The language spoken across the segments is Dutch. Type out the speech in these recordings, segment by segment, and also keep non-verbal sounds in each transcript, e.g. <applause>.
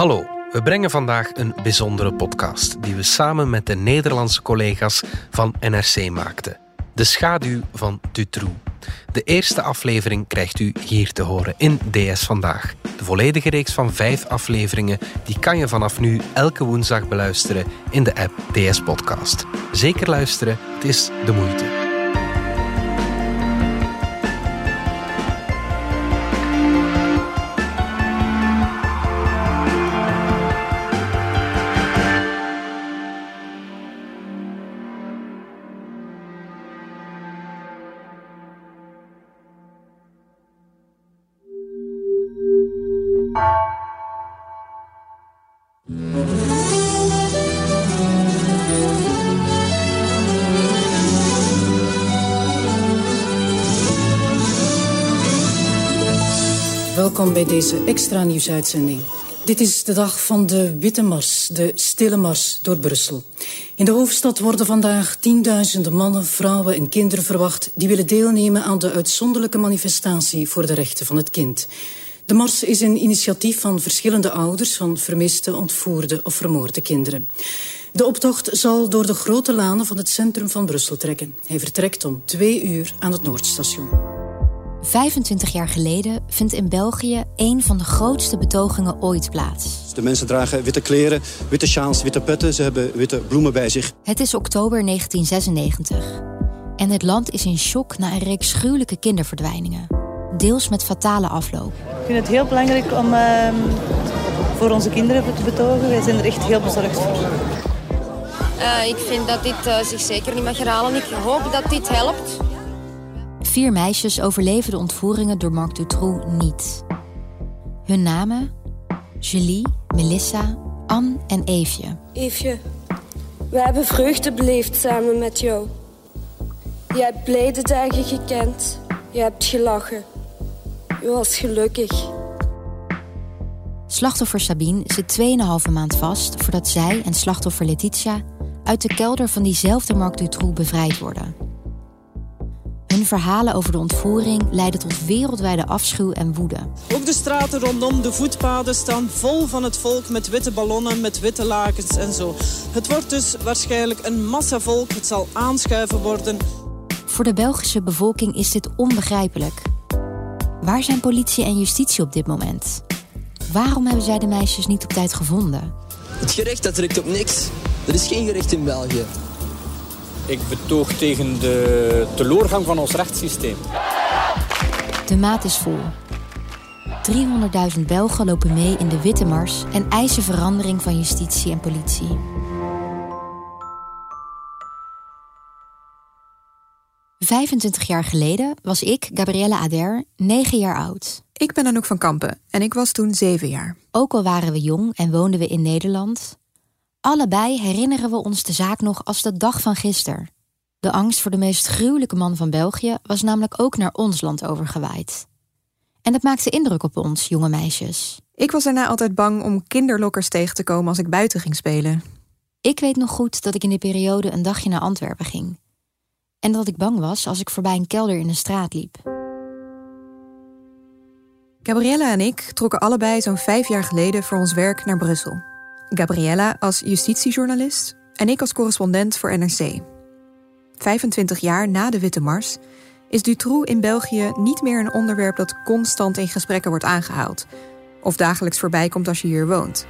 Hallo, we brengen vandaag een bijzondere podcast die we samen met de Nederlandse collega's van NRC maakten. De schaduw van Dutroux. De eerste aflevering krijgt u hier te horen in DS Vandaag. De volledige reeks van vijf afleveringen die kan je vanaf nu elke woensdag beluisteren in de app DS Podcast. Zeker luisteren, het is de moeite. Bij deze extra nieuwsuitzending. Dit is de dag van de Witte Mars, de Stille Mars door Brussel. In de hoofdstad worden vandaag tienduizenden mannen, vrouwen en kinderen verwacht die willen deelnemen aan de uitzonderlijke manifestatie voor de rechten van het kind. De mars is een initiatief van verschillende ouders van vermiste, ontvoerde of vermoorde kinderen. De optocht zal door de grote lanen van het centrum van Brussel trekken. Hij vertrekt om twee uur aan het Noordstation. 25 jaar geleden vindt in België een van de grootste betogingen ooit plaats. De mensen dragen witte kleren, witte sjaals, witte petten. Ze hebben witte bloemen bij zich. Het is oktober 1996. En het land is in shock na een reeks gruwelijke kinderverdwijningen. Deels met fatale afloop. Ik vind het heel belangrijk om uh, voor onze kinderen te betogen. Wij zijn er echt heel bezorgd voor. Uh, ik vind dat dit uh, zich zeker niet mag herhalen. Ik hoop dat dit helpt. Vier meisjes overleven de ontvoeringen door Marc Dutroux niet. Hun namen? Julie, Melissa, Anne en Eefje. Eefje, we hebben vreugde beleefd samen met jou. Je hebt blijde dagen gekend. Je hebt gelachen. Je was gelukkig. Slachtoffer Sabine zit 2,5 maand vast voordat zij en slachtoffer Letitia uit de kelder van diezelfde Marc Dutroux bevrijd worden. Hun verhalen over de ontvoering leiden tot wereldwijde afschuw en woede. Ook de straten rondom de voetpaden staan vol van het volk met witte ballonnen, met witte lakens en zo. Het wordt dus waarschijnlijk een massa volk. Het zal aanschuiven worden. Voor de Belgische bevolking is dit onbegrijpelijk. Waar zijn politie en justitie op dit moment? Waarom hebben zij de meisjes niet op tijd gevonden? Het gerecht dat trekt op niks. Er is geen gerecht in België. Ik betoog tegen de teleurgang van ons rechtssysteem. De maat is vol. 300.000 Belgen lopen mee in de Witte Mars en eisen verandering van justitie en politie. Vijfentwintig jaar geleden was ik, Gabrielle Ader, negen jaar oud. Ik ben Anouk van Kampen en ik was toen zeven jaar. Ook al waren we jong en woonden we in Nederland, Allebei herinneren we ons de zaak nog als de dag van gisteren. De angst voor de meest gruwelijke man van België was namelijk ook naar ons land overgewaaid. En dat maakte indruk op ons, jonge meisjes. Ik was daarna altijd bang om kinderlokkers tegen te komen als ik buiten ging spelen. Ik weet nog goed dat ik in die periode een dagje naar Antwerpen ging. En dat ik bang was als ik voorbij een kelder in de straat liep. Gabriella en ik trokken allebei zo'n vijf jaar geleden voor ons werk naar Brussel. Gabriella als justitiejournalist en ik als correspondent voor NRC. 25 jaar na de Witte Mars is Dutroux in België niet meer een onderwerp dat constant in gesprekken wordt aangehaald of dagelijks voorbij komt als je hier woont.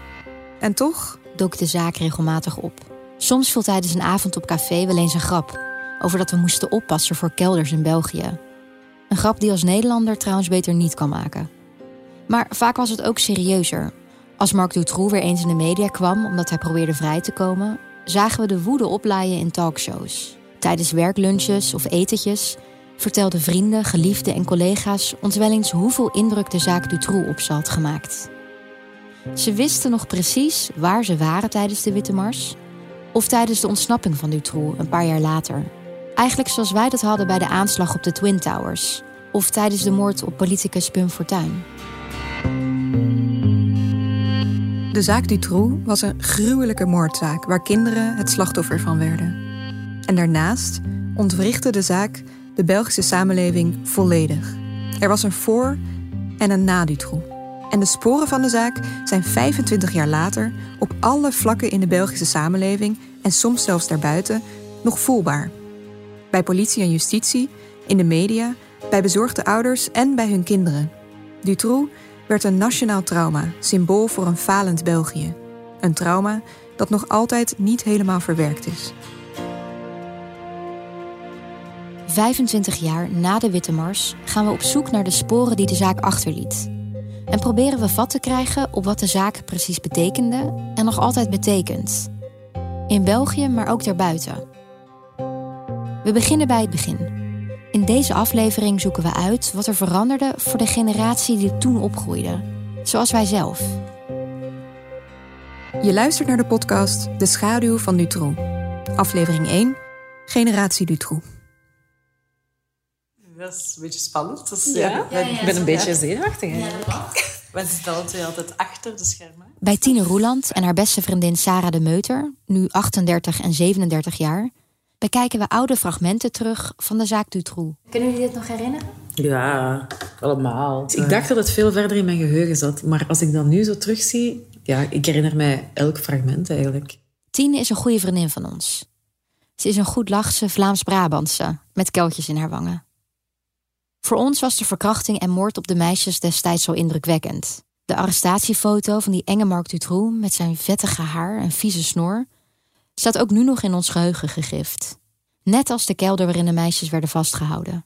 En toch dook de zaak regelmatig op. Soms viel tijdens een avond op café wel eens een grap over dat we moesten oppassen voor kelders in België. Een grap die als Nederlander trouwens beter niet kan maken. Maar vaak was het ook serieuzer, als Marc Dutroux weer eens in de media kwam omdat hij probeerde vrij te komen, zagen we de woede oplaaien in talkshows. Tijdens werklunches of etentjes vertelden vrienden, geliefden en collega's ons wel eens hoeveel indruk de zaak Dutroux op ze had gemaakt. Ze wisten nog precies waar ze waren tijdens de Witte Mars of tijdens de ontsnapping van Dutroux een paar jaar later. Eigenlijk zoals wij dat hadden bij de aanslag op de Twin Towers of tijdens de moord op politicus Pim Fortuyn. De zaak Dutroux was een gruwelijke moordzaak waar kinderen het slachtoffer van werden. En daarnaast ontwrichtte de zaak de Belgische samenleving volledig. Er was een voor- en een na Dutroux. En de sporen van de zaak zijn 25 jaar later op alle vlakken in de Belgische samenleving en soms zelfs daarbuiten nog voelbaar. Bij politie en justitie, in de media, bij bezorgde ouders en bij hun kinderen. Dutroux werd een nationaal trauma, symbool voor een falend België. Een trauma dat nog altijd niet helemaal verwerkt is. 25 jaar na de Witte Mars gaan we op zoek naar de sporen die de zaak achterliet. En proberen we vat te krijgen op wat de zaak precies betekende en nog altijd betekent. In België, maar ook daarbuiten. We beginnen bij het begin. In deze aflevering zoeken we uit wat er veranderde voor de generatie die toen opgroeide, zoals wij zelf. Je luistert naar de podcast De Schaduw van Dutroux. Aflevering 1, Generatie Dutroux. Dat is een beetje spannend. Dus, Ja? ja, Ja, ja, ik ben een ja. beetje zenuwachtig. Ja. We zitten alle twee altijd achter de schermen. Bij Tine Roeland en haar beste vriendin Sarah de Meuter, nu 38 en 37 jaar, bekijken we oude fragmenten terug van de zaak Dutroux. Kunnen jullie dit nog herinneren? Ja, allemaal. Ik dacht dat het veel verder in mijn geheugen zat. Maar als ik dat nu zo terugzie... Ja, ik herinner mij elk fragment eigenlijk. Tine is een goede vriendin van ons. Ze is een goed lachse Vlaams-Brabantse, met keltjes in haar wangen. Voor ons was de verkrachting en moord op de meisjes destijds zo indrukwekkend. De arrestatiefoto van die enge Marc Dutroux met zijn vettige haar en vieze snor staat ook nu nog in ons geheugen gegrift. Net als de kelder waarin de meisjes werden vastgehouden.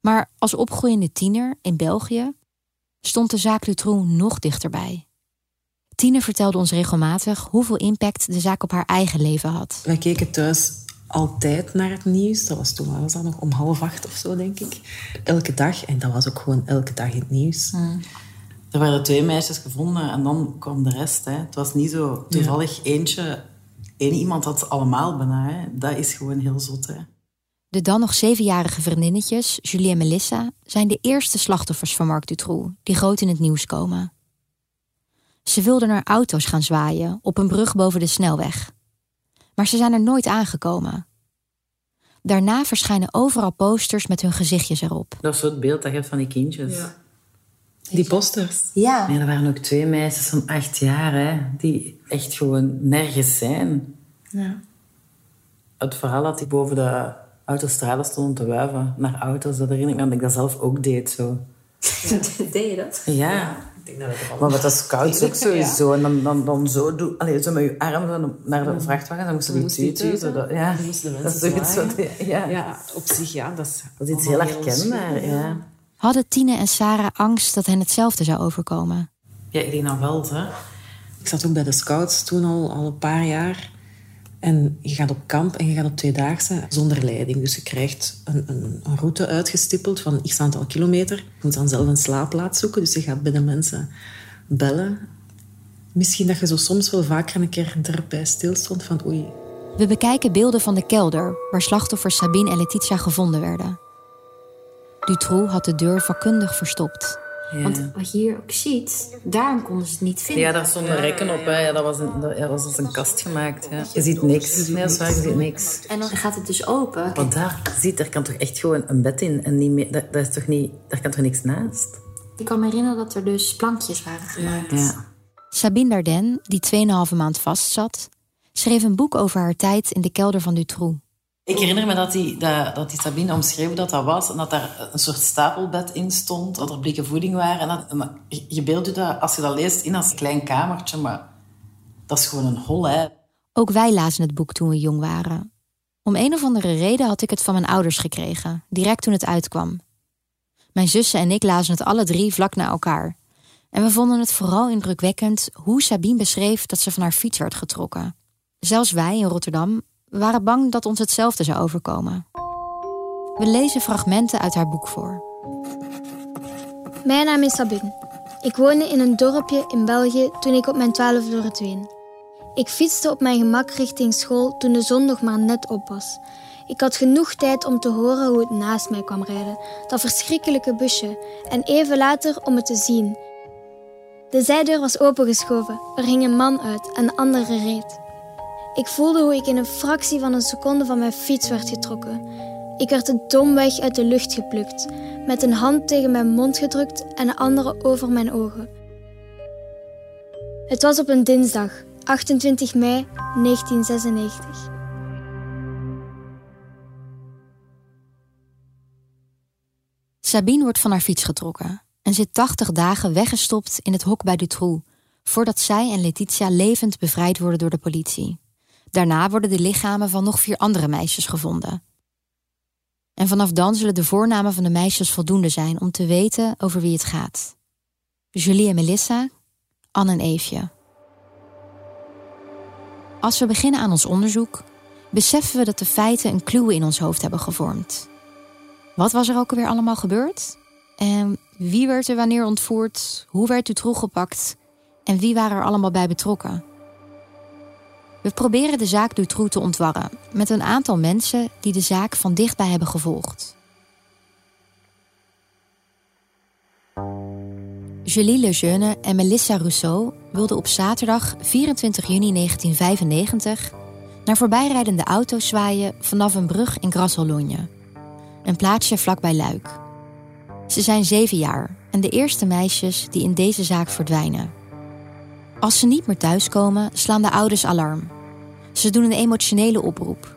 Maar als opgroeiende tiener in België stond de zaak Dutroux nog dichterbij. Tine vertelde ons regelmatig hoeveel impact de zaak op haar eigen leven had. Wij keken thuis altijd naar het nieuws. Dat was toen was dat nog om half acht of zo, denk ik. Elke dag. En dat was ook gewoon elke dag in het nieuws. Er werden twee meisjes gevonden en dan kwam de rest. Hè. Het was niet zo toevallig eentje... één iemand had allemaal bijna. Hè. Dat is gewoon heel zot. Hè. De dan nog zevenjarige vriendinnetjes, Julie en Melissa, zijn de eerste slachtoffers van Marc Dutroux die groot in het nieuws komen. Ze wilden naar auto's gaan zwaaien op een brug boven de snelweg. Maar ze zijn er nooit aangekomen. Daarna verschijnen overal posters met hun gezichtjes erop. Dat is zo het beeld dat je hebt van die kindjes. Die posters. Ja. Nee, er waren ook twee meisjes van acht jaar, hè, die echt gewoon nergens zijn. Ja. Het verhaal dat die boven de autostrade stonden te wuiven naar auto's, dat herinner ik me dat ik dat zelf ook deed. Zo. <laughs> Deed je dat? Ja. Maar met de scouts ook sowieso. En dan, dan, dan zo, doen, allee, zo met je arm naar de vrachtwagen, dan moesten die tuut, tuiten. zo dat- Ja, Dan moesten de dat is mensen zoiets wat... Ja. Ja, op zich, ja, dat is, Dat is iets heel allemaal herkenbaar, ja. Hadden Tine en Sarah angst dat hen hetzelfde zou overkomen? Ja, ik denk dat wel, hè. Ik zat ook bij de scouts toen al, al een paar jaar. En je gaat op kamp en je gaat op tweedaagse zonder leiding. Dus je krijgt een, een, een route uitgestippeld van x aantal kilometer. Je moet dan zelf een slaapplaats zoeken. Dus je gaat bij de mensen bellen. Misschien dat je zo soms wel vaker een keer erbij stilstond van oei, We bekijken beelden van de kelder waar slachtoffers Sabine en Letitia gevonden werden. Dutroux had de deur vakkundig verstopt. Want wat je hier ook ziet, daarom konden ze het niet vinden. Ja, daar stonden rekken op. Hè. Ja, dat, was een, dat, ja, was als een kast gemaakt. Ja. Je ziet niks. Nee, dat is waar, je ziet niks. En dan gaat het dus open. Want daar, ziet, daar kan toch echt gewoon een bed in. En niet meer, dat, dat is toch niet, daar kan toch niks naast? Ik kan me herinneren dat er dus plankjes waren gemaakt. Ja. Sabine Dardenne, die 2,5 maand vastzat, schreef een boek over haar tijd in de kelder van Dutroux. Ik herinner me dat die, dat, dat die Sabine omschreef dat dat was. En dat daar een soort stapelbed in stond. Dat er blikken voeding waren. En je- beeldt je dat, als je dat leest, in als een klein kamertje. Maar dat is gewoon een hol, hè. Ook wij lazen het boek toen we jong waren. Om een of andere reden had ik het van mijn ouders gekregen, direct toen het uitkwam. Mijn zussen en ik lazen het alle drie vlak na elkaar. En we vonden het vooral indrukwekkend hoe Sabine beschreef dat ze van haar fiets werd getrokken. Zelfs wij in Rotterdam waren bang dat ons hetzelfde zou overkomen. We lezen fragmenten uit haar boek voor. Mijn naam is Sabine. Ik woonde in een dorpje in België toen ik op mijn twaalfde verdween. Ik fietste op mijn gemak richting school toen de zon nog maar net op was. Ik had genoeg tijd om te horen hoe het naast mij kwam rijden, dat verschrikkelijke busje, en even later om het te zien. De zijdeur was opengeschoven, er hing een man uit en de andere reed. Ik voelde hoe ik in een fractie van een seconde van mijn fiets werd getrokken. Ik werd domweg uit de lucht geplukt, met een hand tegen mijn mond gedrukt en de andere over mijn ogen. Het was op een dinsdag, 28 mei 1996. Sabine wordt van haar fiets getrokken en zit 80 dagen weggestopt in het hok bij Dutroux, voordat zij en Letitia levend bevrijd worden door de politie. Daarna worden de lichamen van nog vier andere meisjes gevonden. En vanaf dan zullen de voornamen van de meisjes voldoende zijn om te weten over wie het gaat. Julie en Melissa, Anne en Eefje. Als we beginnen aan ons onderzoek, beseffen we dat de feiten een kluwe in ons hoofd hebben gevormd. Wat was er ook alweer allemaal gebeurd? En wie werd er wanneer ontvoerd? Hoe werd u teruggepakt? En wie waren er allemaal bij betrokken? We proberen de zaak Dutroux te ontwarren met een aantal mensen die de zaak van dichtbij hebben gevolgd. Julie Lejeune en Melissa Rousseau wilden op zaterdag 24 juni 1995 naar voorbijrijdende auto's zwaaien vanaf een brug in Grasselonje, een plaatsje vlakbij Luik. Ze zijn zeven jaar en de eerste meisjes die in deze zaak verdwijnen. Als ze niet meer thuiskomen, slaan de ouders alarm. Ze doen een emotionele oproep.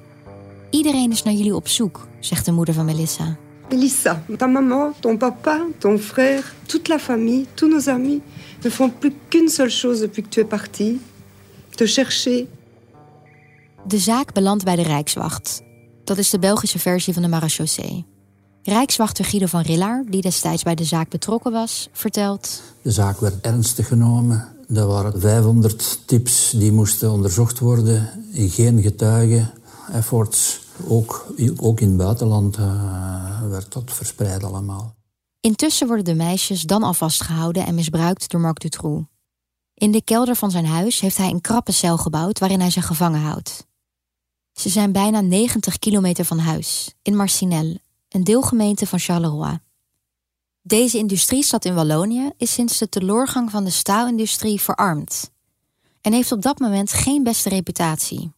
Iedereen is naar jullie op zoek, zegt de moeder van Melissa. Melissa, ta maman, ton papa, ton frère, toute la famille, tous nos amis ne font plus qu'une seule chose depuis que tu es partie: te chercher. De zaak belandt bij de Rijkswacht. Dat is de Belgische versie van de marechaussee. Rijkswachter Guido van Riller, die destijds bij de zaak betrokken was, vertelt... De zaak werd ernstig genomen. Er waren 500 tips die moesten onderzocht worden. Geen getuigen. Efforts. Ook, ook in het buitenland uh, werd dat verspreid allemaal. Intussen worden de meisjes dan al vastgehouden en misbruikt door Marc Dutroux. In de kelder van zijn huis heeft hij een krappe cel gebouwd waarin hij ze gevangen houdt. Ze zijn bijna 90 kilometer van huis, in Marcinelle, een deelgemeente van Charleroi. Deze industriestad in Wallonië is sinds de teloorgang van de staalindustrie verarmd en heeft op dat moment geen beste reputatie.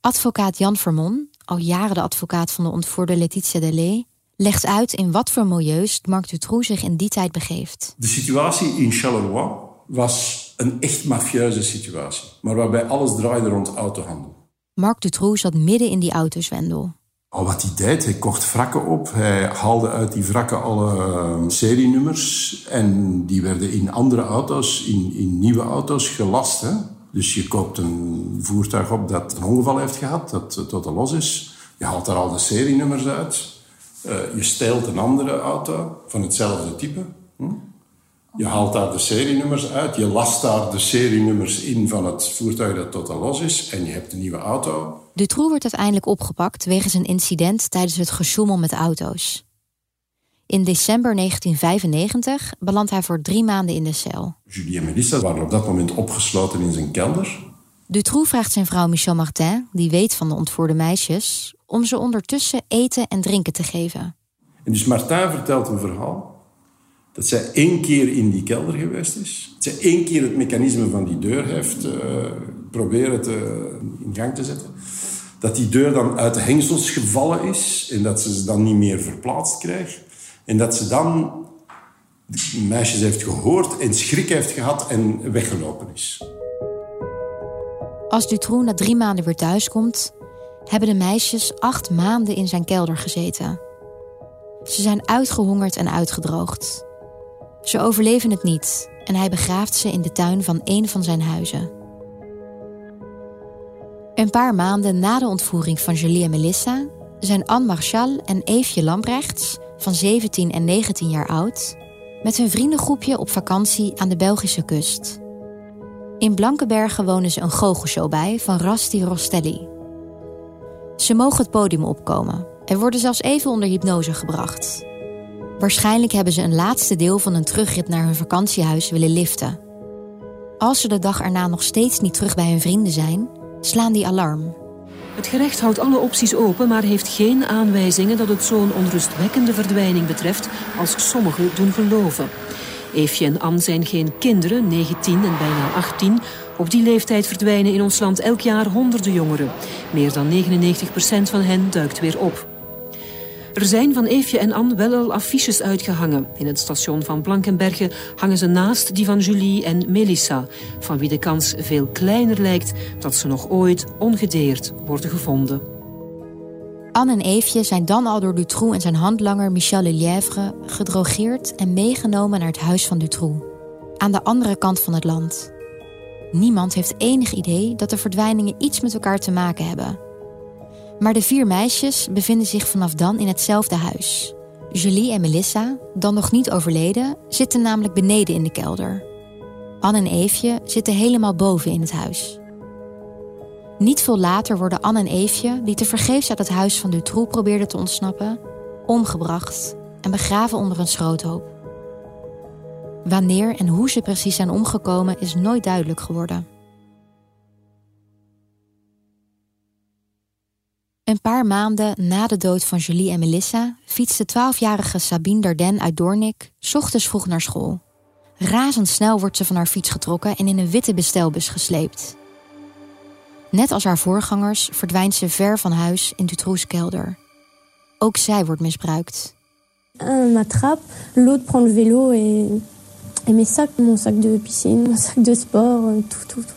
Advocaat Jan Vermon, al jaren de advocaat van de ontvoerde Letitia Delay, legt uit in wat voor milieus Marc Dutroux zich in die tijd begeeft. De situatie in Charleroi was een echt mafieuze situatie, maar waarbij alles draaide rond autohandel. Marc Dutroux zat midden in die autoswendel. Al wat hij deed, hij kocht wrakken op. Hij haalde uit die wrakken alle uh, serienummers. En die werden in andere auto's, in, in nieuwe auto's gelast. Hè? Dus je koopt een voertuig op dat een ongeval heeft gehad, dat tot los is. Je haalt daar al de serienummers uit. Uh, je steelt een andere auto van hetzelfde type. Hm? Je haalt daar de serienummers uit. Je last daar de serienummers in van het voertuig dat tot los is. En je hebt een nieuwe auto. Dutroux wordt uiteindelijk opgepakt wegens een incident tijdens het gesjoemel met auto's. In december 1995 belandt hij voor drie maanden in de cel. Julie en Melissa waren op dat moment opgesloten in zijn kelder. Dutroux vraagt zijn vrouw Michel Martin, die weet van de ontvoerde meisjes, om ze ondertussen eten en drinken te geven. En dus Martin vertelt een verhaal dat zij één keer in die kelder geweest is. Dat zij één keer het mechanisme van die deur heeft uh, proberen te, in gang te zetten. Dat die deur dan uit de hengsels gevallen is en dat ze ze dan niet meer verplaatst krijgt. En dat ze dan meisjes heeft gehoord en schrik heeft gehad en weggelopen is. Als Dutroux na drie maanden weer thuiskomt, hebben de meisjes acht maanden in zijn kelder gezeten. Ze zijn uitgehongerd en uitgedroogd. Ze overleven het niet en hij begraaft ze in de tuin van een van zijn huizen. Een paar maanden na de ontvoering van Julie en Melissa zijn Anne Marchal en Eefje Lamprechts, van 17 en 19 jaar oud, met hun vriendengroepje op vakantie aan de Belgische kust. In Blankenbergen wonen ze een goochelshow bij van Rasti Rostelli. Ze mogen het podium opkomen en worden zelfs even onder hypnose gebracht. Waarschijnlijk hebben ze een laatste deel van een terugrit naar hun vakantiehuis willen liften. Als ze de dag erna nog steeds niet terug bij hun vrienden zijn, slaan die alarm. Het gerecht houdt alle opties open, maar heeft geen aanwijzingen dat het zo'n onrustwekkende verdwijning betreft als sommigen doen geloven. Eefje en Anne zijn geen kinderen, 19 en bijna 18. Op die leeftijd verdwijnen in ons land elk jaar honderden jongeren. Meer dan 99 procent van hen duikt weer op. Er zijn van Eefje en Anne wel al affiches uitgehangen. In het station van Blankenberge hangen ze naast die van Julie en Melissa, van wie de kans veel kleiner lijkt dat ze nog ooit ongedeerd worden gevonden. Anne en Eefje zijn dan al door Dutroux en zijn handlanger Michel Lelièvre gedrogeerd en meegenomen naar het huis van Dutroux, aan de andere kant van het land. Niemand heeft enig idee dat de verdwijningen iets met elkaar te maken hebben. Maar de vier meisjes bevinden zich vanaf dan in hetzelfde huis. Julie en Melissa, dan nog niet overleden, zitten namelijk beneden in de kelder. Anne en Eefje zitten helemaal boven in het huis. Niet veel later worden Anne en Eefje, die tevergeefs uit het huis van Dutroux probeerden te ontsnappen, omgebracht en begraven onder een schroothoop. Wanneer en hoe ze precies zijn omgekomen is nooit duidelijk geworden. Een paar maanden na de dood van Julie en Melissa fietste 12-jarige Sabine Darden uit Doornik ochtends vroeg naar school. Razendsnel wordt ze van haar fiets getrokken en in een witte bestelbus gesleept. Net als haar voorgangers verdwijnt ze ver van huis in Dutroux kelder. Ook zij wordt misbruikt. Un m'attrape, l'autre prend le vélo et, et mes sacs, mon sac de piscine, mon sac de sport, tout, tout. tout.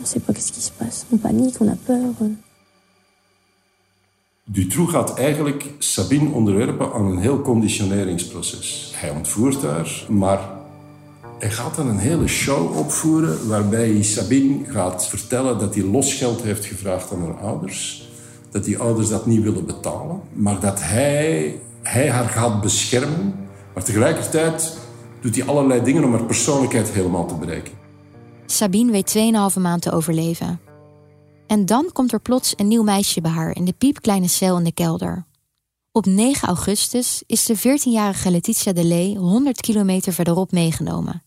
On sait pas qu'est-ce qui se passe. On panique, on a peur. Dutroux gaat eigenlijk Sabine onderwerpen aan een heel conditioneringsproces. Hij ontvoert haar, maar hij gaat dan een hele show opvoeren waarbij hij Sabine gaat vertellen dat hij losgeld heeft gevraagd aan haar ouders. Dat die ouders dat niet willen betalen, maar dat hij, hij haar gaat beschermen. Maar tegelijkertijd doet hij allerlei dingen om haar persoonlijkheid helemaal te bereiken. Sabine weet 2,5 maand te overleven. En dan komt er plots een nieuw meisje bij haar in de piepkleine cel in de kelder. Op 9 augustus is de 14-jarige Letitia Delay 100 kilometer verderop meegenomen,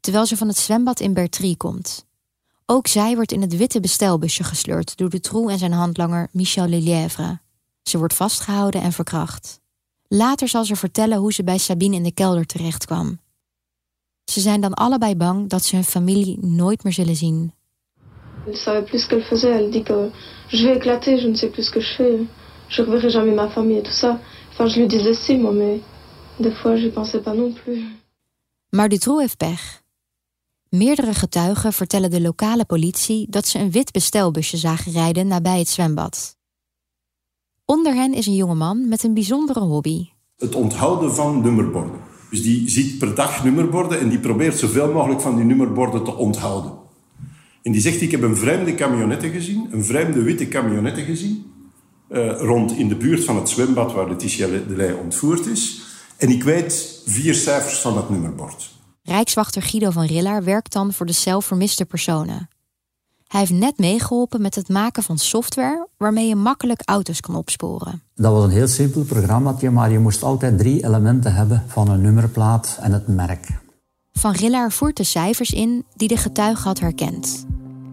terwijl ze van het zwembad in Bertrie komt. Ook zij wordt in het witte bestelbusje gesleurd door de Troe en zijn handlanger Michel Lelièvre. Ze wordt vastgehouden en verkracht. Later zal ze vertellen hoe ze bij Sabine in de kelder terecht kwam. Ze zijn dan allebei bang dat ze hun familie nooit meer zullen zien. Elle savait plus ce qu'elle faisait. Elle dit que je vais éclater, je ne sais plus ce que je fais. Je reverrai jamais ma famille et tout ça. Enfin, je lui disais si, moi, mais des fois, j'y pensais pas non plus. Maar Dutroux heeft pech. Meerdere getuigen vertellen de lokale politie dat ze een wit bestelbusje zagen rijden nabij het zwembad. Onder hen is een jongeman met een bijzondere hobby. Het onthouden van nummerborden. Dus die ziet per dag nummerborden en die probeert zoveel mogelijk van die nummerborden te onthouden. En die zegt, ik heb een vreemde camionette gezien, een vreemde witte camionette gezien, uh, rond in de buurt van het zwembad waar Letitia Delay ontvoerd is. En ik weet vier cijfers van dat nummerbord. Rijkswachter Guido van Rillaar werkt dan voor de cel vermiste personen. Hij heeft net meegeholpen met het maken van software waarmee je makkelijk auto's kan opsporen. Dat was een heel simpel programma, maar je moest altijd drie elementen hebben van een nummerplaat en het merk. Van Rillaar voert de cijfers in die de getuige had herkend.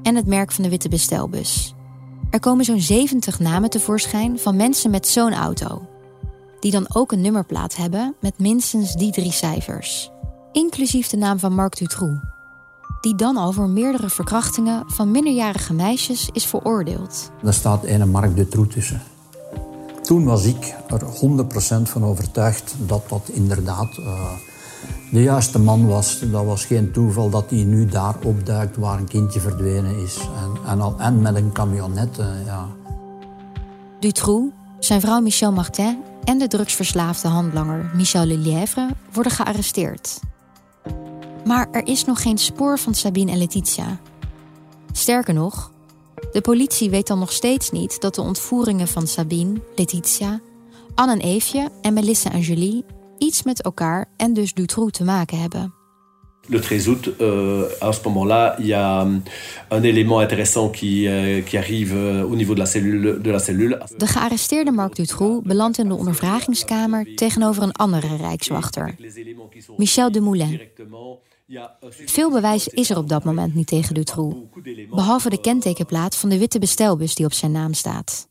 En het merk van de witte bestelbus. Er komen zo'n 70 namen tevoorschijn van mensen met zo'n auto. Die dan ook een nummerplaat hebben met minstens die drie cijfers. Inclusief de naam van Marc Dutroux. Die dan al voor meerdere verkrachtingen van minderjarige meisjes is veroordeeld. Daar staat een Marc Dutroux tussen. Toen was ik er 100% van overtuigd dat dat inderdaad uh, de juiste man was. Dat was geen toeval dat hij nu daar opduikt waar een kindje verdwenen is. En, al, en met een camionet, uh, ja. Dutroux, zijn vrouw Michel Martin en de drugsverslaafde handlanger Michel Lelièvre worden gearresteerd. Maar er is nog geen spoor van Sabine en Letitia. Sterker nog, de politie weet dan nog steeds niet dat de ontvoeringen van Sabine, Letitia, Anne en Eefje en Melissa en Julie iets met elkaar en dus Dutroux te maken hebben. Le 13 août, euh, à ce moment-là, il y a un élément intéressant qui, euh, qui arrive euh, au niveau de la cellule. De, la cellule. de gearresteerde Marc Dutroux belandt in de ondervragingskamer tegenover een andere rijkswachter, Michel de Moulin. Veel bewijs is er op dat moment niet tegen Dutroux, behalve de kentekenplaat van de witte bestelbus die op zijn naam staat.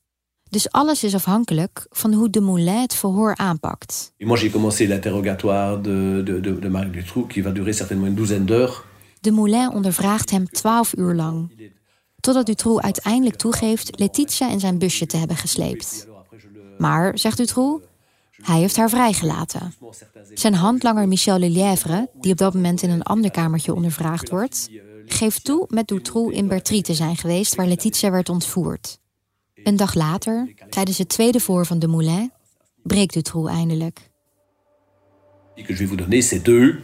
Dus alles is afhankelijk van hoe de Moulin het verhoor aanpakt. Moi, j'ai commencé l'interrogatoire de, de, de, de Marc Dutroux, qui va durer certainement une douzaine d'heures. De Moulin ondervraagt hem twaalf uur lang. Totdat Dutroux uiteindelijk toegeeft Letitia in zijn busje te hebben gesleept. Maar, zegt Dutroux, Hij heeft haar vrijgelaten. Zijn handlanger Michel Lelièvre, die op dat moment in een ander kamertje ondervraagd wordt, geeft toe met Dutroux in Bertrie te zijn geweest waar Letitia werd ontvoerd. Een dag later, tijdens het tweede voor van de Moulin, breekt Dutroux eindelijk. que je vais vous donner, c'est deux.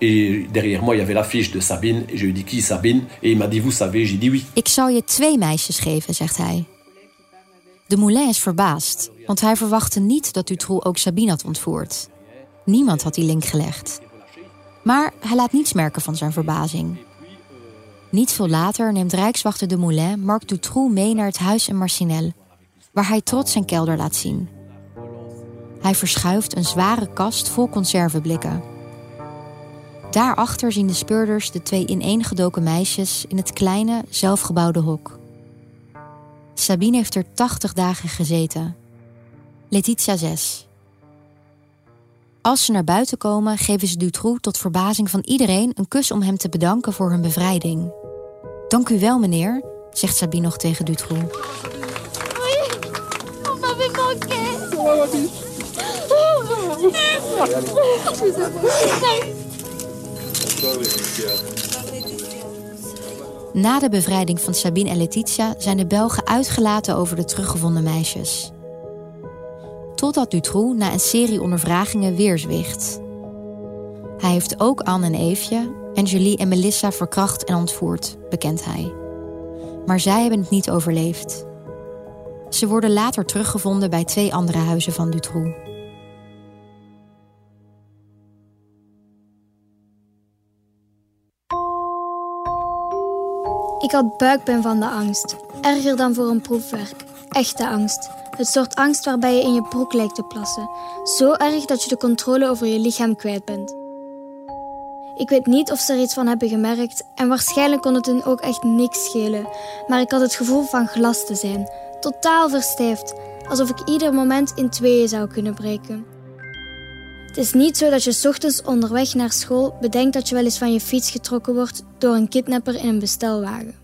Et derrière moi, il y avait l'affiche de Sabine. Et je lui ai dit qui Sabine Et il m'a dit vous savez. J'ai dit oui. Ik zal je twee meisjes geven, zegt hij. De Moulin is verbaasd, want hij verwachtte niet dat Dutroux ook Sabine had ontvoerd. Niemand had die link gelegd. Maar hij laat niets merken van zijn verbazing. Niet veel later neemt Rijkswachter de Moulin Marc Dutroux mee naar het huis in Marcinelle, waar hij trots zijn kelder laat zien. Hij verschuift een zware kast vol conserveblikken. Daarachter zien de speurders de twee ineengedoken meisjes in het kleine, zelfgebouwde hok. Sabine heeft er 80 dagen gezeten. Letitia 6. Als ze naar buiten komen, geven ze Dutroux tot verbazing van iedereen een kus om hem te bedanken voor hun bevrijding. Dank u wel, meneer, zegt Sabine nog tegen Dutroux. Na de bevrijding van Sabine en Letitia zijn de Belgen uitgelaten over de teruggevonden meisjes. Totdat Dutroux na een serie ondervragingen weer zwicht. Hij heeft ook Anne en Eefje, en Julie en Melissa verkracht en ontvoerd, bekent hij. Maar zij hebben het niet overleefd. Ze worden later teruggevonden bij twee andere huizen van Dutroux. Ik had buikpijn van de angst. Erger dan voor een proefwerk. Echte angst. Het soort angst waarbij je in je broek lijkt te plassen. Zo erg dat je de controle over je lichaam kwijt bent. Ik weet niet of ze er iets van hebben gemerkt en waarschijnlijk kon het hun ook echt niks schelen. Maar ik had het gevoel van glas te zijn. Totaal verstijfd. Alsof ik ieder moment in tweeën zou kunnen breken. Het is niet zo dat je 's ochtends onderweg naar school bedenkt dat je wel eens van je fiets getrokken wordt door een kidnapper in een bestelwagen.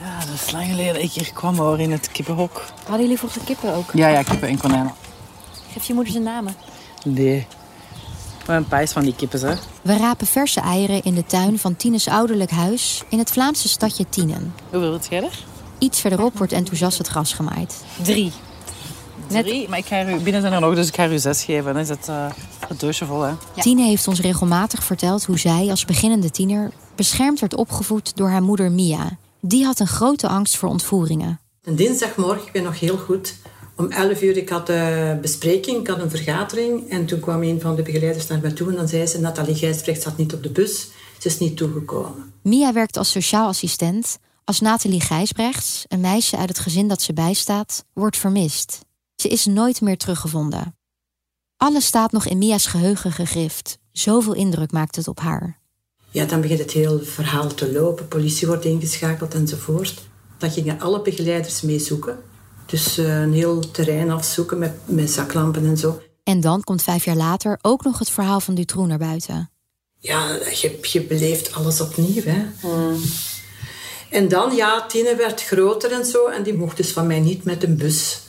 Ja, dat is lang geleden dat ik hier kwam hoor, in het kippenhok. Hadden jullie vroeger kippen ook? Ja, ja, kippen en konijnen. Geef je moeder zijn namen. Nee. Maar een pijs van die kippen, hè. We rapen verse eieren in de tuin van Tines ouderlijk huis in het Vlaamse stadje Tienen. Hoeveel het jij er? Iets verderop wordt enthousiast het gras gemaaid. Drie. Drie, maar ik ga er, binnen zijn er nog, dus ik ga u zes geven. Dan is het, uh, het doosje vol, hè. Tine heeft ons regelmatig verteld hoe zij als beginnende tiener beschermd werd opgevoed door haar moeder Mia. Die had een grote angst voor ontvoeringen. Een dinsdagmorgen, ik ben nog heel goed. Om 11 uur, ik had een bespreking, ik had een vergadering. En toen kwam een van de begeleiders naar mij toe en dan zei ze... Nathalie Gijsbrecht zat niet op de bus, ze is niet toegekomen. Mia werkt als sociaal assistent als Nathalie Gijsbrechts, een meisje uit het gezin dat ze bijstaat, wordt vermist. Ze is nooit meer teruggevonden. Alles staat nog in Mia's geheugen gegrift. Zoveel indruk maakt het op haar. Ja, dan begint het hele verhaal te lopen. Politie wordt ingeschakeld enzovoort. Dan gingen alle begeleiders mee zoeken. Dus uh, een heel terrein afzoeken met, met zaklampen en zo. En dan komt vijf jaar later ook nog het verhaal van Dutroux naar buiten. Ja, je, je beleeft alles opnieuw. Hè. Mm. En dan, ja, Tine werd groter en zo. En die mocht dus van mij niet met een bus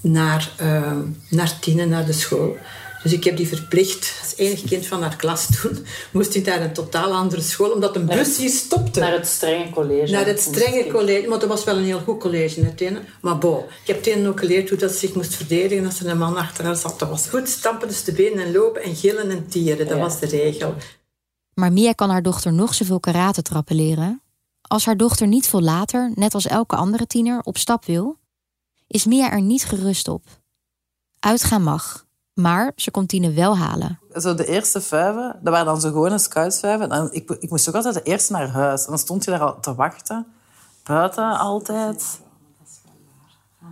naar, uh, naar Tine, naar de school. Dus ik heb die verplicht, als enig kind van haar klas toen, <laughs> moest ik naar een totaal andere school, omdat een bus hier stopte. Naar het strenge college. Naar het strenge college, maar dat was wel een heel goed college, Tine. Maar bon, ik heb Tine ook geleerd hoe dat ze zich moest verdedigen als er een man achter haar zat. Dat was goed, stampen dus de benen en lopen en gillen en tieren. Dat ja. was de regel. Maar Mia kan haar dochter nog zoveel karate-trappen leren. Als haar dochter niet veel later, net als elke andere tiener, op stap wil, is Mia er niet gerust op. Uitgaan mag, maar ze komt Tine wel halen. Zo de eerste vijven, dat waren dan zo gewone scoutsvijven. En ik, ik moest ook altijd de eerste naar huis. En dan stond je daar al te wachten. Buiten altijd.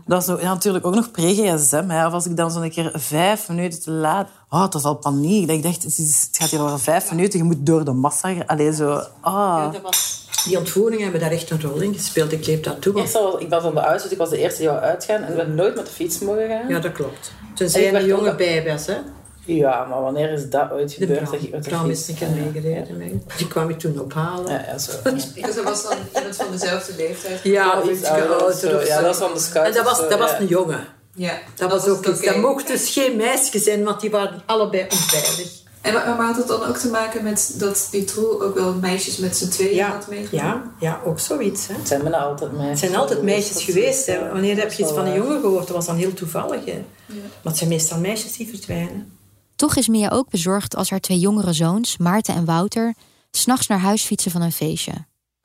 Dat was ja, natuurlijk ook nog pre-GSM. Of als ik dan zo'n keer vijf minuten te laat... Oh, het was al paniek. Dat ik dacht, het, is, het gaat hier over vijf minuten. Je moet door de massa... Allee, zo... Oh. Ja. Die ontvoeringen hebben daar echt een rol in gespeeld. Ik leef dat toe. Eerst was, ik was van de dus ik was de eerste die wou uitgaan. En ik ben nooit met de fiets mogen gaan. Ja, dat klopt. Tenzij je een jonge bij was, hè. Ja, maar wanneer is dat ooit gebeurd? De dat tram is een keer meegereden. Die kwam ik toen ophalen. Ja, ja, zo. <laughs> Dus dat was dan iemand van dezelfde leeftijd? Ja, iets iets ouder of ouder. zo. of Ja, dat was van de scouts En dat was, zo, dat was ja. een jongen. Ja, Dat, was ook iets. Dat mocht dus geen meisje zijn, want die waren allebei onveilig. En maar, maar had het dan ook te maken met dat Dutroux ook wel meisjes met z'n tweeën had meegenomen? Ja, ja, ook zoiets. Hè. Het zijn bijna altijd meisjes. Het zijn altijd meisjes geweest. Hè. Wanneer heb je iets van een jongen gehoord? Dat was dan heel toevallig. Hè. Maar het zijn meestal meisjes die verdwijnen. Toch is Mia ook bezorgd als haar twee jongere zoons, Maarten en Wouter, s'nachts naar huis fietsen van een feestje.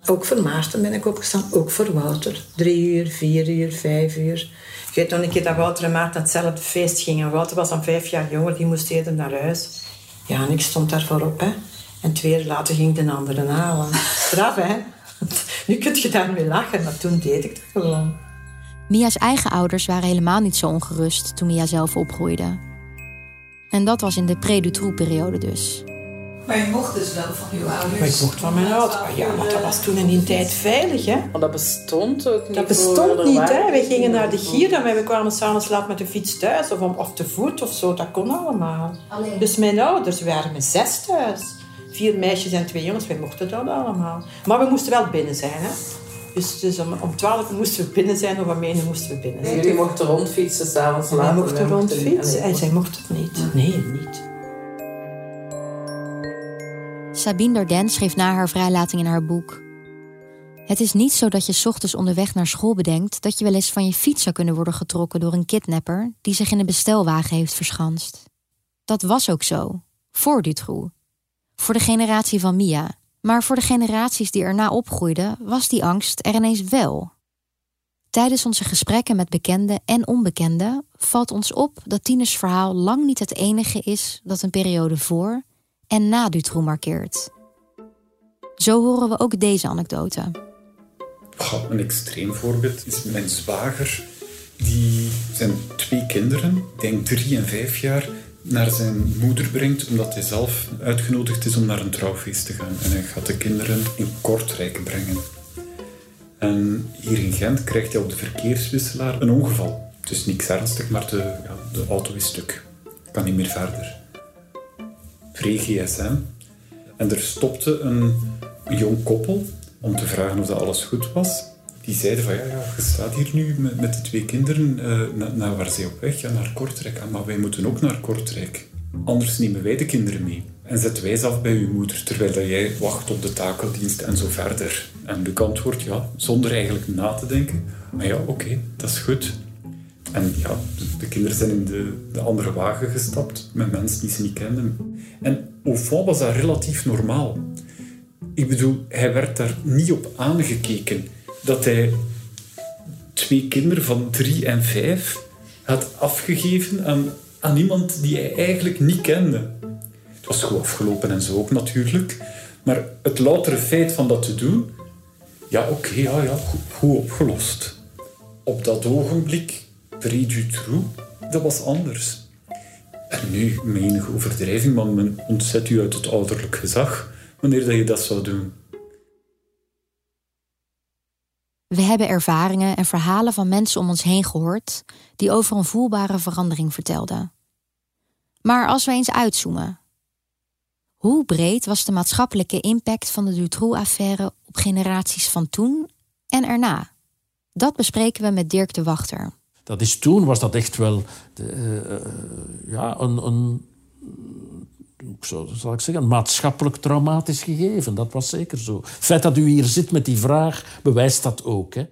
Ook voor Maarten ben ik opgestaan, ook voor Wouter. Drie uur, vier uur, vijf uur. Ik weet nog een keer dat Wouter en Maarten hetzelfde feest gingen. Wouter was dan vijf jaar jonger, die moest eerder naar huis. Ja, en ik stond daar voorop, hè. En twee uur later ging de andere halen. Straf, hè. Nu kun je daarmee lachen, maar toen deed ik dat gewoon. Mia's eigen ouders waren helemaal niet zo ongerust toen Mia zelf opgroeide. En dat was in de pre-Dutroux-periode dus. Maar je mocht dus wel van uw ouders? Maar ik mocht van mijn ouders. Maar ja, maar dat was toen in die tijd veilig, hè. Maar dat bestond ook niet. Dat bestond niet, hè. We gingen naar de gier en we kwamen s'avonds laat met de fiets thuis. Of, om- of te voet of zo, dat kon allemaal. Alleen. Dus mijn ouders waren met zes thuis. Vier meisjes en twee jongens, wij mochten dat allemaal. Maar we moesten wel binnen zijn, hè. Dus, dus om, om twaalf uur moesten we binnen zijn, of om één moesten we binnen zijn. Jullie mochten rondfietsen s'avonds later. Wij mochten wij mochten rondfietsen en zij mocht het niet. Nee, niet. Sabine Darden schreef na haar vrijlating in haar boek. Het is niet zo dat je ochtends onderweg naar school bedenkt dat je wel eens van je fiets zou kunnen worden getrokken door een kidnapper die zich in een bestelwagen heeft verschanst. Dat was ook zo, voor Dutroux. Voor de generatie van Mia. Maar voor de generaties die erna opgroeiden, was die angst er ineens wel. Tijdens onze gesprekken met bekenden en onbekenden valt ons op dat Tines verhaal lang niet het enige is dat een periode voor en na Dutroux markeert. Zo horen we ook deze anekdote. Een extreem voorbeeld is mijn zwager. Die zijn twee kinderen, ik denk drie en vijf jaar, naar zijn moeder brengt omdat hij zelf uitgenodigd is om naar een trouwfeest te gaan. En hij gaat de kinderen in Kortrijk brengen. En hier in Gent krijgt hij op de verkeerswisselaar een ongeval. Het is niks ernstig, maar de, ja, de auto is stuk. Kan niet meer verder. Pre-GSM. En er stopte een jong koppel om te vragen of dat alles goed was. Die zeiden van, ja, ja je staat hier nu met, met de twee kinderen. eh, naar, naar waar zij op weg? Ja, naar Kortrijk. Ah, maar wij moeten ook naar Kortrijk. Anders nemen wij de kinderen mee. En zetten wij ze af bij uw moeder, terwijl jij wacht op de takeldienst en zo verder. En Luc antwoordt, ja, zonder eigenlijk na te denken. Maar ja, oké, dat is goed. En ja, de- de kinderen zijn in de, de andere wagen gestapt, met mensen die ze niet kenden. En fond was dat relatief normaal. Ik bedoel, hij werd daar niet op aangekeken dat hij twee kinderen van drie en vijf had afgegeven aan, aan iemand die hij eigenlijk niet kende. Het was goed afgelopen en zo ook natuurlijk. Maar het loutere feit van dat te doen, ja oké, ja, ja, goed opgelost. Op dat ogenblik, pre-Dutroux, dat was anders. En nu, met enige overdrijving, want men ontzet u uit het ouderlijk gezag wanneer dat je dat zou doen. We hebben ervaringen en verhalen van mensen om ons heen gehoord die over een voelbare verandering vertelden. Maar als we eens uitzoomen. Hoe breed was de maatschappelijke impact van de Dutroux-affaire op generaties van toen en erna? Dat bespreken we met Dirk de Wachter. Dat is toen was dat echt wel de, eh, eh, ja, een, een, hoe zou- zal ik zeggen, een maatschappelijk traumatisch gegeven. Dat was zeker zo. Het feit dat u hier zit met die vraag bewijst dat ook. Hè?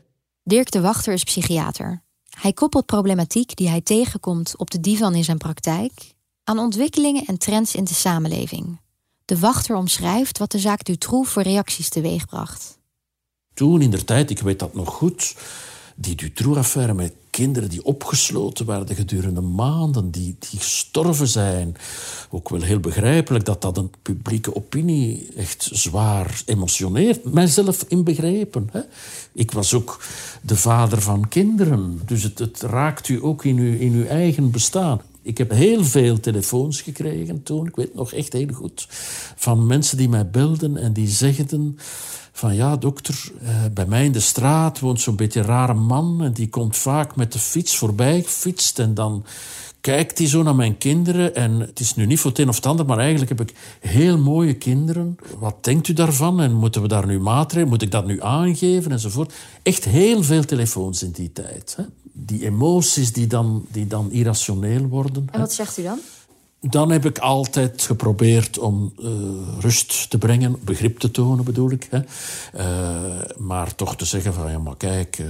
Dirk de Wachter is psychiater. Hij koppelt problematiek die hij tegenkomt op de divan in zijn praktijk aan ontwikkelingen en trends in de samenleving. De Wachter omschrijft wat de zaak Dutroux voor reacties teweegbracht. Toen in der tijd, ik weet dat nog goed, die Dutroux-affaire met kinderen die opgesloten werden gedurende maanden, die, die gestorven zijn. Ook wel heel begrijpelijk dat dat een publieke opinie echt zwaar emotioneert. Mijzelf inbegrepen. Hè? Ik was ook de vader van kinderen, dus het, het raakt u ook in uw, in uw eigen bestaan. Ik heb heel veel telefoons gekregen toen, ik weet nog echt heel goed, van mensen die mij belden en die zegden van ja, dokter, eh, bij mij in de straat woont zo'n beetje een rare man en die komt vaak met de fiets voorbij gefietst en dan kijkt hij zo naar mijn kinderen. En het is nu niet voor het een of het ander, maar eigenlijk heb ik heel mooie kinderen. Wat denkt u daarvan? En moeten we daar nu maatregelen? Moet ik dat nu aangeven? Enzovoort. Echt heel veel telefoons in die tijd. Hè? Die emoties die dan, die dan irrationeel worden. En wat zegt u dan? Dan heb ik altijd geprobeerd om uh, rust te brengen, begrip te tonen bedoel ik. Hè. Uh, maar toch te zeggen van, ja maar kijk, uh,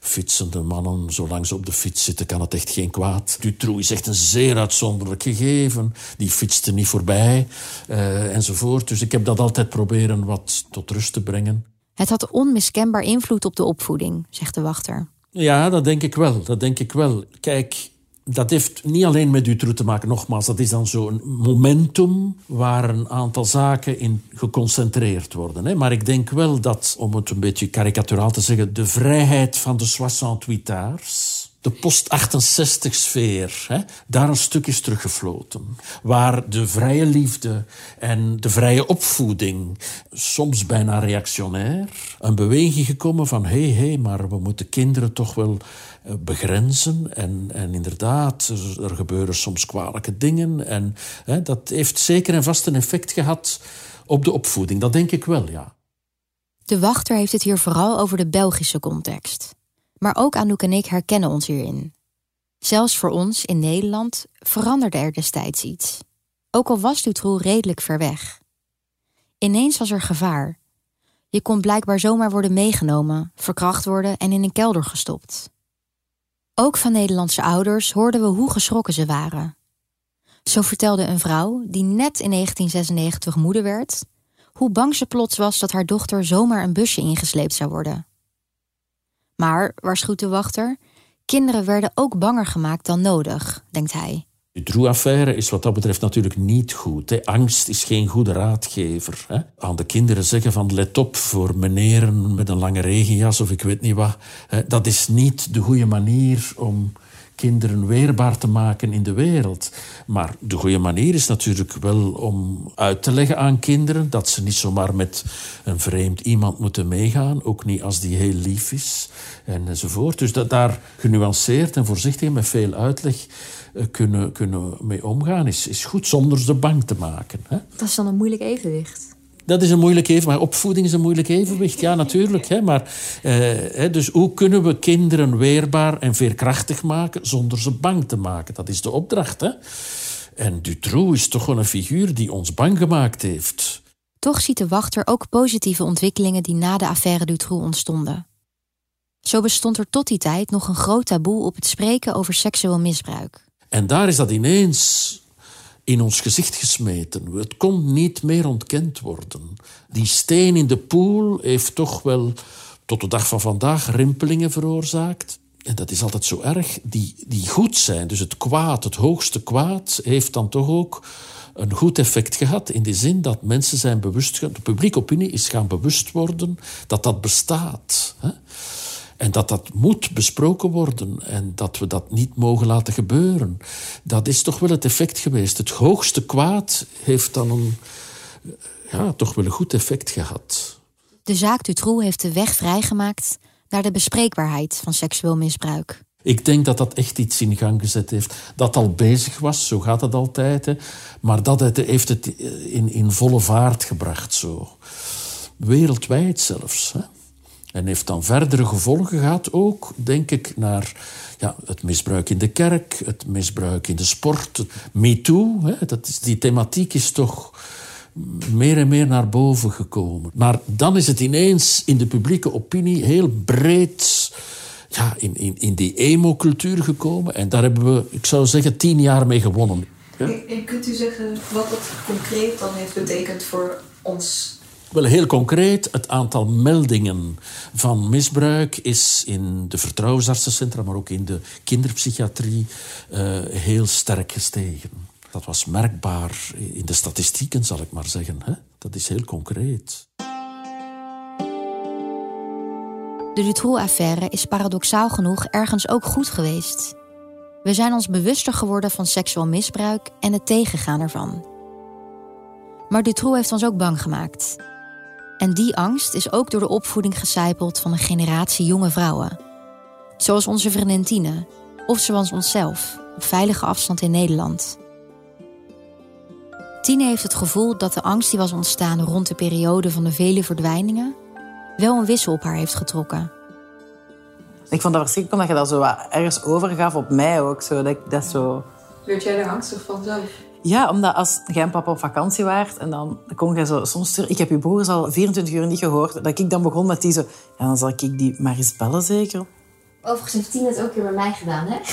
fietsende mannen, zolang ze op de fiets zitten, kan het echt geen kwaad. Dutroux is echt een zeer uitzonderlijk gegeven. Die fietste niet voorbij, enzovoort. Dus ik heb dat altijd proberen wat tot rust te brengen. Het had onmiskenbaar invloed op de opvoeding, zegt de wachter. Ja, dat denk ik wel. Dat denk ik wel. Kijk, dat heeft niet alleen met Dutroux te maken, nogmaals, dat is dan zo'n momentum waar een aantal zaken in geconcentreerd worden. Hè. Maar ik denk wel dat, om het een beetje karikaturaal te zeggen, de vrijheid van de 68 de post-68-sfeer, daar een stuk is teruggefloten. Waar de vrije liefde en de vrije opvoeding, soms bijna reactionair, een beweging gekomen van hé, hey, hé, hey, maar we moeten kinderen toch wel eh, begrenzen. En, en inderdaad, er gebeuren soms kwalijke dingen. En hè, dat heeft zeker en vast een effect gehad op de opvoeding. Dat denk ik wel, ja. De wachter heeft het hier vooral over de Belgische context. Maar ook Anouk en ik herkennen ons hierin. Zelfs voor ons in Nederland veranderde er destijds iets. Ook al was Dutroux redelijk ver weg. Ineens was er gevaar. Je kon blijkbaar zomaar worden meegenomen, verkracht worden en in een kelder gestopt. Ook van Nederlandse ouders hoorden we hoe geschrokken ze waren. Zo vertelde een vrouw, die net in 1996 moeder werd, hoe bang ze plots was dat haar dochter zomaar een busje ingesleept zou worden. Maar, waarschuwt de wachter, kinderen werden ook banger gemaakt dan nodig, denkt hij. De Droe-affaire is wat dat betreft natuurlijk niet goed. Hè. Angst is geen goede raadgever. Hè. Aan de kinderen zeggen van let op voor meneren met een lange regenjas of ik weet niet wat. Hè. Dat is niet de goede manier om kinderen weerbaar te maken in de wereld. Maar de goede manier is natuurlijk wel om uit te leggen aan kinderen dat ze niet zomaar met een vreemd iemand moeten meegaan, ook niet als die heel lief is enzovoort. Dus dat daar genuanceerd en voorzichtig met veel uitleg eh, kunnen, kunnen mee omgaan is, is goed, zonder ze bang te maken. Hè? Dat is dan een moeilijk evenwicht. Dat is een moeilijk evenwicht. Maar opvoeding is een moeilijk evenwicht. Ja, natuurlijk. Hè. Maar, eh, dus hoe kunnen we kinderen weerbaar en veerkrachtig maken zonder ze bang te maken? Dat is de opdracht. Hè. En Dutroux is toch wel een figuur die ons bang gemaakt heeft. Toch ziet de wachter ook positieve ontwikkelingen die na de affaire Dutroux ontstonden. Zo bestond er tot die tijd nog een groot taboe op het spreken over seksueel misbruik. En daar is dat ineens in ons gezicht gesmeten. Het kon niet meer ontkend worden. Die steen in de poel heeft toch wel tot de dag van vandaag rimpelingen veroorzaakt. En dat is altijd zo erg. Die, die goed zijn, dus het kwaad, het hoogste kwaad, heeft dan toch ook een goed effect gehad. In de zin dat mensen zijn bewust, de publieke opinie is gaan bewust worden dat dat bestaat. Hè? En dat dat moet besproken worden en dat we dat niet mogen laten gebeuren. Dat is toch wel het effect geweest. Het hoogste kwaad heeft dan een, ja, toch wel een goed effect gehad. De zaak Dutroux heeft de weg vrijgemaakt naar de bespreekbaarheid van seksueel misbruik. Ik denk dat dat echt iets in gang gezet heeft. Dat al bezig was, zo gaat het altijd. Hè. Maar dat het, heeft het in, in volle vaart gebracht. Zo. Wereldwijd zelfs. Hè. En heeft dan verdere gevolgen gehad ook, denk ik, naar ja, het misbruik in de kerk, het misbruik in de sport. MeToo, hè, dat is, die thematiek is toch meer en meer naar boven gekomen. Maar dan is het ineens in de publieke opinie heel breed ja, in, in, in die emo-cultuur gekomen. En daar hebben we, ik zou zeggen, tien jaar mee gewonnen. Ja? En kunt u zeggen wat dat concreet dan heeft betekend voor ons wel heel concreet, het aantal meldingen van misbruik is in de vertrouwensartsencentra, maar ook in de kinderpsychiatrie, uh, heel sterk gestegen. Dat was merkbaar in de statistieken, zal ik maar zeggen. Hè? Dat is heel concreet. De Dutroux-affaire is paradoxaal genoeg ergens ook goed geweest. We zijn ons bewuster geworden van seksueel misbruik en het tegengaan ervan. Maar Dutroux heeft ons ook bang gemaakt. En die angst is ook door de opvoeding gecijpeld van een generatie jonge vrouwen. Zoals onze vriendin Tine, of zoals onszelf, op veilige afstand in Nederland. Tine heeft het gevoel dat de angst die was ontstaan rond de periode van de vele verdwijningen wel een wissel op haar heeft getrokken. Ik vond dat verschrikkelijk omdat je dat zo wat ergens overgaf op mij ook. Zo, dat, ik dat zo... Werd jij er angstig van zelf? Ja, omdat als jij en papa op vakantie waart en dan kon jij zo soms. Ik heb je broers al 24 uur niet gehoord. Dat ik dan begon met die zo... Ja, dan zal ik die maar eens bellen zeker. Overigens heeft Tien het ook weer bij mij gedaan, hè? <laughs>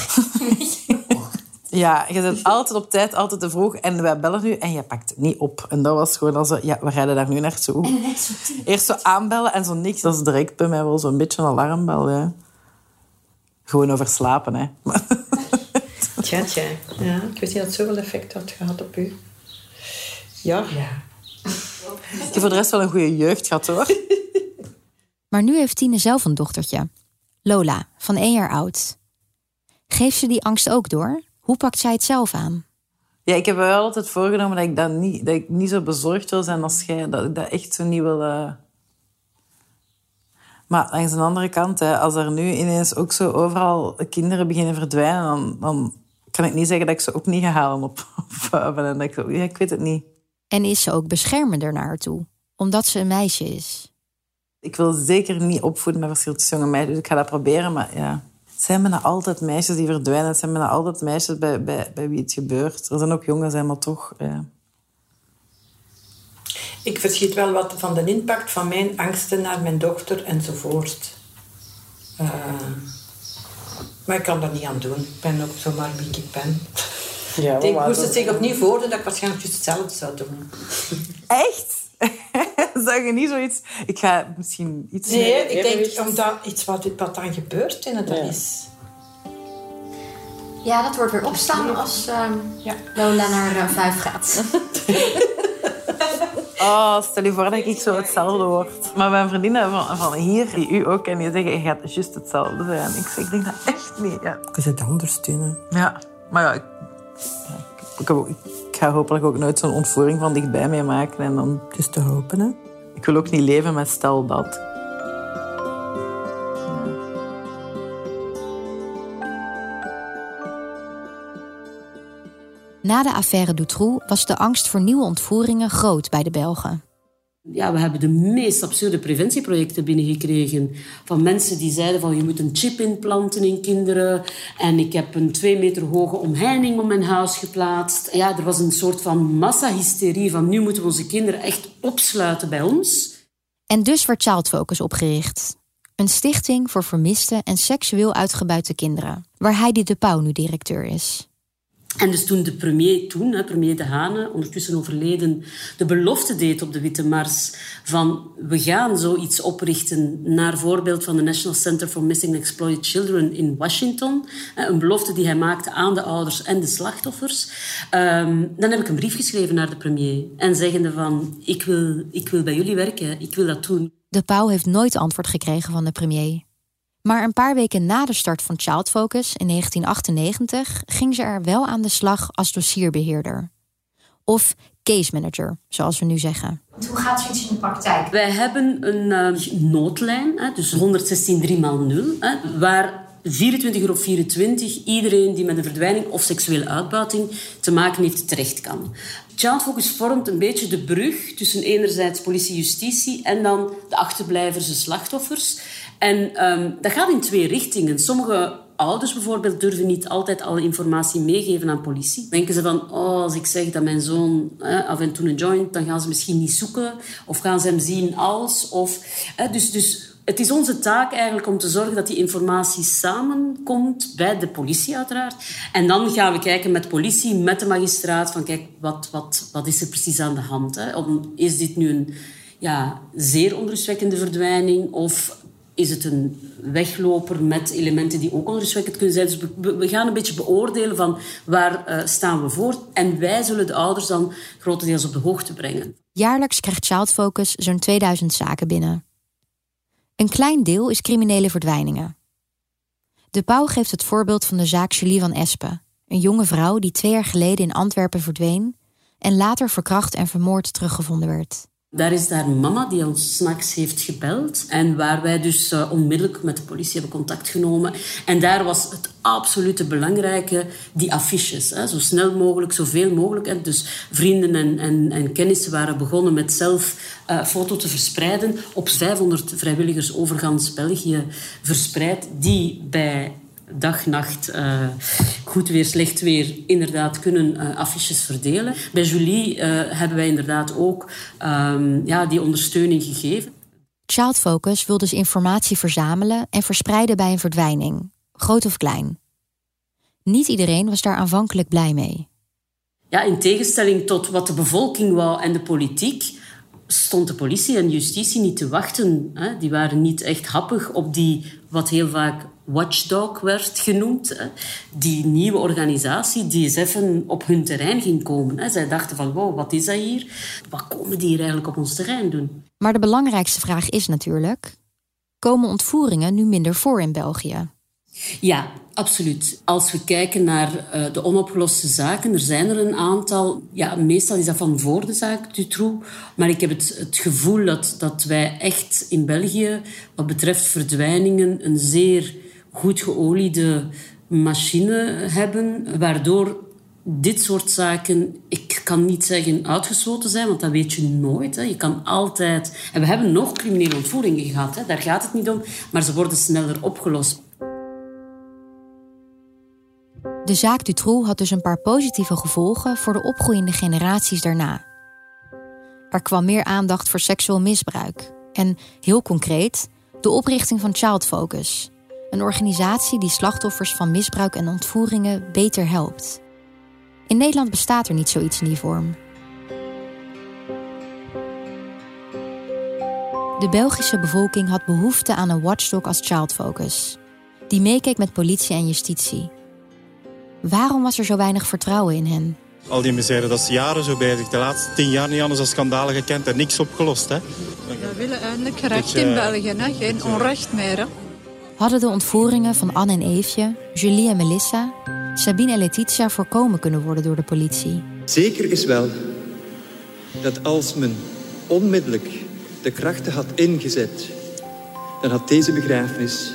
Ja, je bent altijd op tijd, altijd te vroeg. En wij bellen nu en je pakt het niet op. En dat was gewoon al zo... Ja, we rijden daar nu naartoe. Eerst zo aanbellen en zo niks. Dat is direct bij mij wel zo'n beetje een alarmbel, ja. Gewoon over slapen, hè. <laughs> Tja, tja. Ja, ik wist niet dat het zoveel effect had gehad op u. Ja. ja. Ik heb voor de rest wel een goede jeugd gehad, hoor. <laughs> Maar nu heeft Tine zelf een dochtertje. Lola, van één jaar oud. Geeft ze die angst ook door? Hoe pakt zij het zelf aan? Ja, ik heb wel altijd voorgenomen dat ik, dat niet, dat ik niet zo bezorgd wil zijn als jij. Dat ik dat echt zo niet wil... Uh... Maar langs de andere kant, hè, als er nu ineens ook zo overal kinderen beginnen verdwijnen, dan, dan kan ik niet zeggen dat ik ze ook niet ga halen op, <laughs> op en dat ik, ja, ik weet het niet. En is ze ook beschermender naar haar toe? Omdat ze een meisje is? Ik wil zeker niet opvoeden met verschil tussen jonge meisjes, dus ik ga dat proberen, maar ja... Het zijn bijna altijd meisjes die verdwijnen. Het zijn bijna altijd meisjes bij, bij, bij wie het gebeurt. Er zijn ook jongens, maar toch... Ja. Ik verschiet wel wat van de impact van mijn angsten naar mijn dochter enzovoort. Uh, maar ik kan dat niet aan doen. Ik ben ook zomaar wie ik ben. Ja, ik moest het zich opnieuw voordoen dat ik waarschijnlijk juist hetzelfde zou doen. <laughs> Echt? <laughs> Zeg je niet zoiets? Ik ga misschien iets... Nee, ik denk omdat iets wat, wat dan gebeurt in het ja. is. Ja, dat wordt weer opstaan als um, ja. Lola naar uh, vijf gaat. <laughs> Oh, stel je voor dat ik zo hetzelfde word. Maar mijn vriendinnen van, van hier, die u ook, en die zeggen, je gaat juist hetzelfde zijn. Ik, zeg, ik denk dat echt niet. Ja. Je zit anders doen. Ja, maar ja, ik, ik, ik, ga hopelijk ook nooit zo'n ontvoering van dichtbij meemaken. En dan... Het is te hopen, hè? Ik wil ook niet leven met stel dat. Na de affaire Dutroux was de angst voor nieuwe ontvoeringen groot bij de Belgen. Ja, we hebben de meest absurde preventieprojecten binnengekregen. Van mensen die zeiden van je moet een chip implanten in kinderen. En ik heb een twee meter hoge omheining om mijn huis geplaatst. Ja, er was een soort van massahysterie van nu moeten we onze kinderen echt opsluiten bij ons. En dus werd Child Focus opgericht. Een stichting voor vermiste en seksueel uitgebuite kinderen. Waar Heidi de Pauw nu directeur is. En dus toen de premier, toen, premier De Hane, ondertussen overleden, de belofte deed op de Witte Mars van we gaan zoiets oprichten naar voorbeeld van de National Center for Missing and Exploited Children in Washington, een belofte die hij maakte aan de ouders en de slachtoffers, ehm, dan heb ik een brief geschreven naar de premier en zeggende van ik wil, ik wil bij jullie werken, ik wil dat doen. De Pauw heeft nooit antwoord gekregen van de premier. Maar een paar weken na de start van Child Focus in 1998 ging ze er wel aan de slag als dossierbeheerder. Of case manager, zoals we nu zeggen. Hoe gaat zoiets in de praktijk? Wij hebben een uh, noodlijn, hè, dus 116 3 x 0, hè, waar 24 uur op 24 iedereen die met een verdwijning of seksuele uitbuiting te maken heeft terecht kan. Child Focus vormt een beetje de brug tussen enerzijds politie, justitie en dan de achterblijvers, de slachtoffers. En um, dat gaat in twee richtingen. Sommige ouders bijvoorbeeld durven niet altijd alle informatie meegeven aan politie. Denken ze van, oh, als ik zeg dat mijn zoon af en toe een joint, dan gaan ze misschien niet zoeken. Of gaan ze hem zien als. Of, dus, dus het is onze taak eigenlijk om te zorgen dat die informatie samenkomt bij de politie uiteraard. En dan gaan we kijken met politie, met de magistraat, van kijk, wat, wat, is er precies aan de hand? Hè? Is dit nu een ja, zeer onrustwekkende verdwijning of is het een wegloper met elementen die ook onrustwekkend kunnen zijn. Dus we, gaan een beetje beoordelen van waar uh, staan we voor. En wij zullen de ouders dan grotendeels op de hoogte brengen. Jaarlijks krijgt Child Focus zo'n 2000 zaken binnen. Een klein deel is criminele verdwijningen. De Pauw geeft het voorbeeld van de zaak Julie van Espen. Een jonge vrouw die twee jaar geleden in Antwerpen verdween... en later verkracht en vermoord teruggevonden werd. Daar is daar mama die ons s'nachts heeft gebeld. En waar wij dus uh, onmiddellijk met de politie hebben contact genomen. En daar was het absolute belangrijke, die affiches. Hè. Zo snel mogelijk, zoveel mogelijk. En dus vrienden en, en, en kennissen waren begonnen met zelf uh, foto te verspreiden. Op 500 vrijwilligers over gans België verspreid. Die bij dag, nacht, uh, goed weer, slecht weer, inderdaad kunnen uh, affiches verdelen. Bij Julie uh, hebben wij inderdaad ook um, ja, die ondersteuning gegeven. Child Focus wil dus informatie verzamelen en verspreiden bij een verdwijning, groot of klein. Niet iedereen was daar aanvankelijk blij mee. Ja, in tegenstelling tot wat de bevolking wou en de politiek, stond de politie en justitie niet te wachten. Hè. Die waren niet echt happig op die, wat heel vaak watchdog werd genoemd. Die nieuwe organisatie die eens even op hun terrein ging komen. Zij dachten van, wow, wat is dat hier? Wat komen die hier eigenlijk op ons terrein doen? Maar de belangrijkste vraag is natuurlijk... komen ontvoeringen nu minder voor in België? Ja, absoluut. Als we kijken naar uh, de onopgeloste zaken, er zijn er een aantal. Ja, meestal is dat van voor de zaak Dutroux. Maar ik heb het, het gevoel dat, dat wij echt in België, wat betreft verdwijningen, een zeer goed geoliede machine hebben, waardoor dit soort zaken, ik kan niet zeggen uitgesloten zijn, want dat weet je nooit. Hè. Je kan altijd... En we hebben nog criminele ontvoeringen gehad, hè. daar gaat het niet om, maar ze worden sneller opgelost. De zaak Dutroux had dus een paar positieve gevolgen voor de opgroeiende generaties daarna. Er kwam meer aandacht voor seksueel misbruik en, heel concreet, de oprichting van Child Focus, een organisatie die slachtoffers van misbruik en ontvoeringen beter helpt. In Nederland bestaat er niet zoiets in die vorm. De Belgische bevolking had behoefte aan een watchdog als Child Focus, die meekeek met politie en justitie. Waarom was er zo weinig vertrouwen in hen? Al die misère, dat is jaren zo bezig. De laatste tien jaar niet anders dan schandalen gekend en niks opgelost. Hè? We willen eindelijk recht in België, hè? geen onrecht meer. Hè? Hadden de ontvoeringen van Anne en Eefje, Julie en Melissa, Sabine en Letitia voorkomen kunnen worden door de politie? Zeker is wel dat als men onmiddellijk de krachten had ingezet, dan had deze begrafenis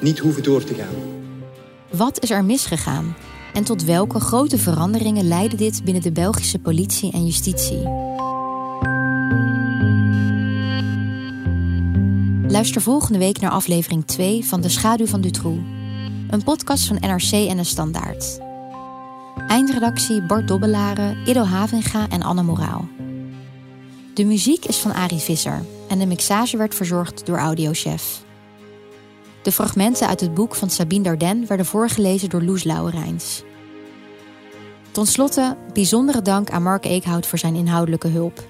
niet hoeven door te gaan. Wat is er misgegaan? En tot welke grote veranderingen leidde dit binnen de Belgische politie en justitie? Luister volgende week naar aflevering 2 van De Schaduw van Dutroux. Een podcast van NRC en de Standaard. Eindredactie Bart Dobbelaren, Ido Havinga en Anne Moraal. De muziek is van Arie Visser en de mixage werd verzorgd door Audiochef. De fragmenten uit het boek van Sabine Darden werden voorgelezen door Loes Lauwerijns. Tot slotte bijzondere dank aan Mark Eekhout voor zijn inhoudelijke hulp.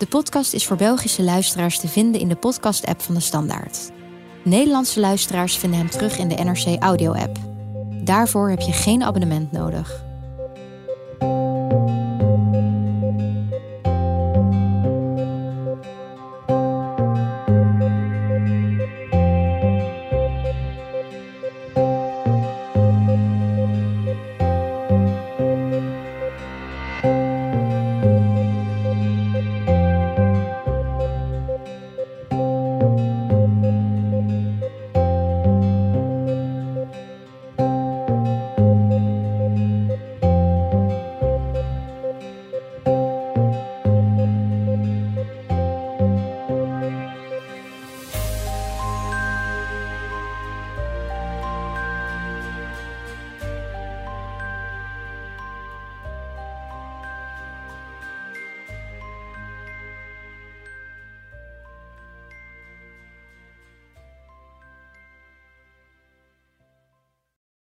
De podcast is voor Belgische luisteraars te vinden in de podcast-app van de Standaard. Nederlandse luisteraars vinden hem terug in de NRC Audio-app. Daarvoor heb je geen abonnement nodig.